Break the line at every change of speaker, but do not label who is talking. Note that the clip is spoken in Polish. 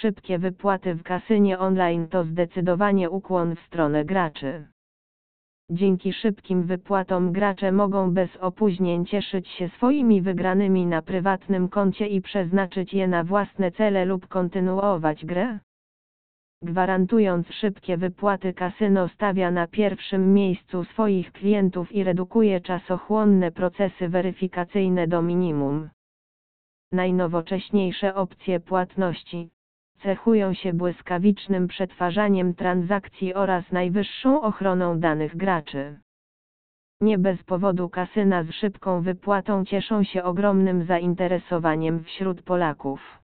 szybkie wypłaty w kasynie online to zdecydowanie ukłon w stronę graczy. Dzięki szybkim wypłatom gracze mogą bez opóźnień cieszyć się swoimi wygranymi na prywatnym koncie i przeznaczyć je na własne cele lub kontynuować grę. Gwarantując szybkie wypłaty kasyno stawia na pierwszym miejscu swoich klientów i redukuje czasochłonne procesy weryfikacyjne do minimum. Najnowocześniejsze opcje płatności cechują się błyskawicznym przetwarzaniem transakcji oraz najwyższą ochroną danych graczy. Nie bez powodu kasyna z szybką wypłatą cieszą się ogromnym zainteresowaniem wśród Polaków.